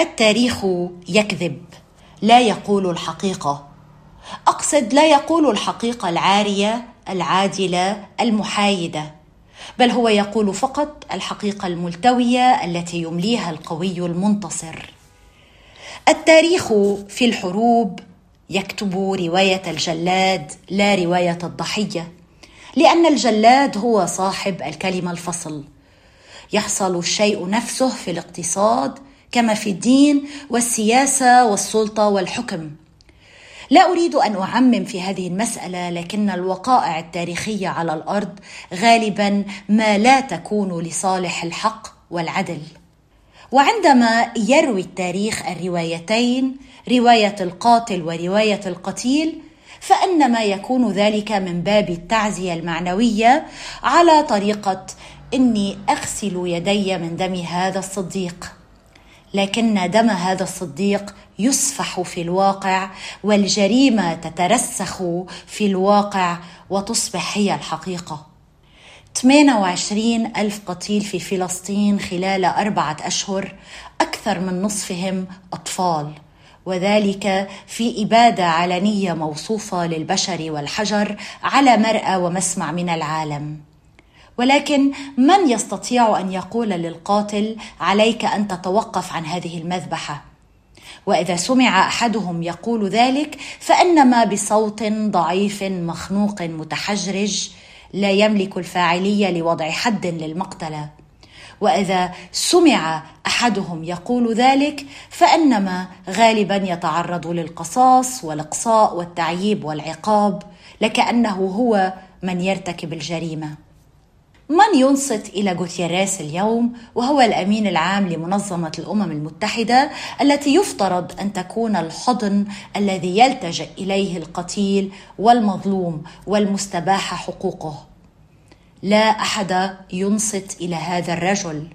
التاريخ يكذب. لا يقول الحقيقة. أقصد لا يقول الحقيقة العارية العادلة المحايدة. بل هو يقول فقط الحقيقة الملتوية التي يمليها القوي المنتصر. التاريخ في الحروب يكتب رواية الجلاد لا رواية الضحية لأن الجلاد هو صاحب الكلمة الفصل. يحصل الشيء نفسه في الاقتصاد كما في الدين والسياسة والسلطة والحكم. لا أريد أن أعمم في هذه المسألة لكن الوقائع التاريخية على الأرض غالبا ما لا تكون لصالح الحق والعدل. وعندما يروي التاريخ الروايتين رواية القاتل ورواية القتيل فإنما يكون ذلك من باب التعزية المعنوية على طريقة إني أغسل يدي من دم هذا الصديق. لكن دم هذا الصديق يسفح في الواقع والجريمة تترسخ في الواقع وتصبح هي الحقيقة. 28 ألف قتيل في فلسطين خلال أربعة أشهر أكثر من نصفهم أطفال. وذلك في إبادة علنية موصوفة للبشر والحجر على مرأى ومسمع من العالم. ولكن من يستطيع أن يقول للقاتل عليك أن تتوقف عن هذه المذبحة؟ وإذا سمع أحدهم يقول ذلك فإنما بصوت ضعيف مخنوق متحجرج لا يملك الفاعلية لوضع حد للمقتله وإذا سمع أحدهم يقول ذلك فإنما غالبا يتعرض للقصاص والإقصاء والتعييب والعقاب لكأنه هو من يرتكب الجريمة. من ينصت إلى غوتيريس اليوم وهو الأمين العام لمنظمة الأمم المتحدة التي يفترض أن تكون الحضن الذي يلتجئ إليه القتيل والمظلوم والمستباح حقوقه. لا أحد ينصت إلى هذا الرجل.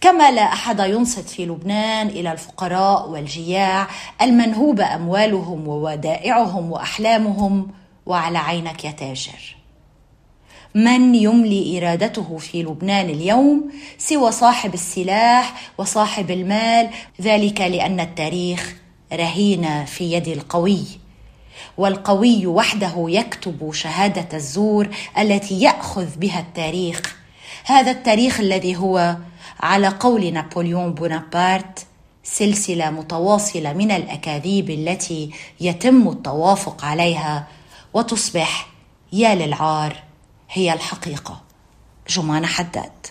كما لا أحد ينصت في لبنان إلى الفقراء والجياع المنهوب أموالهم وودائعهم وأحلامهم وعلى عينك يا تاجر. من يملي إرادته في لبنان اليوم سوى صاحب السلاح وصاحب المال ذلك لأن التاريخ رهين في يد القوي. والقوي وحده يكتب شهادة الزور التي يأخذ بها التاريخ. هذا التاريخ الذي هو على قول نابليون بونابرت سلسلة متواصلة من الأكاذيب التي يتم التوافق عليها وتصبح يا للعار. هي الحقيقة. جمانه حداد.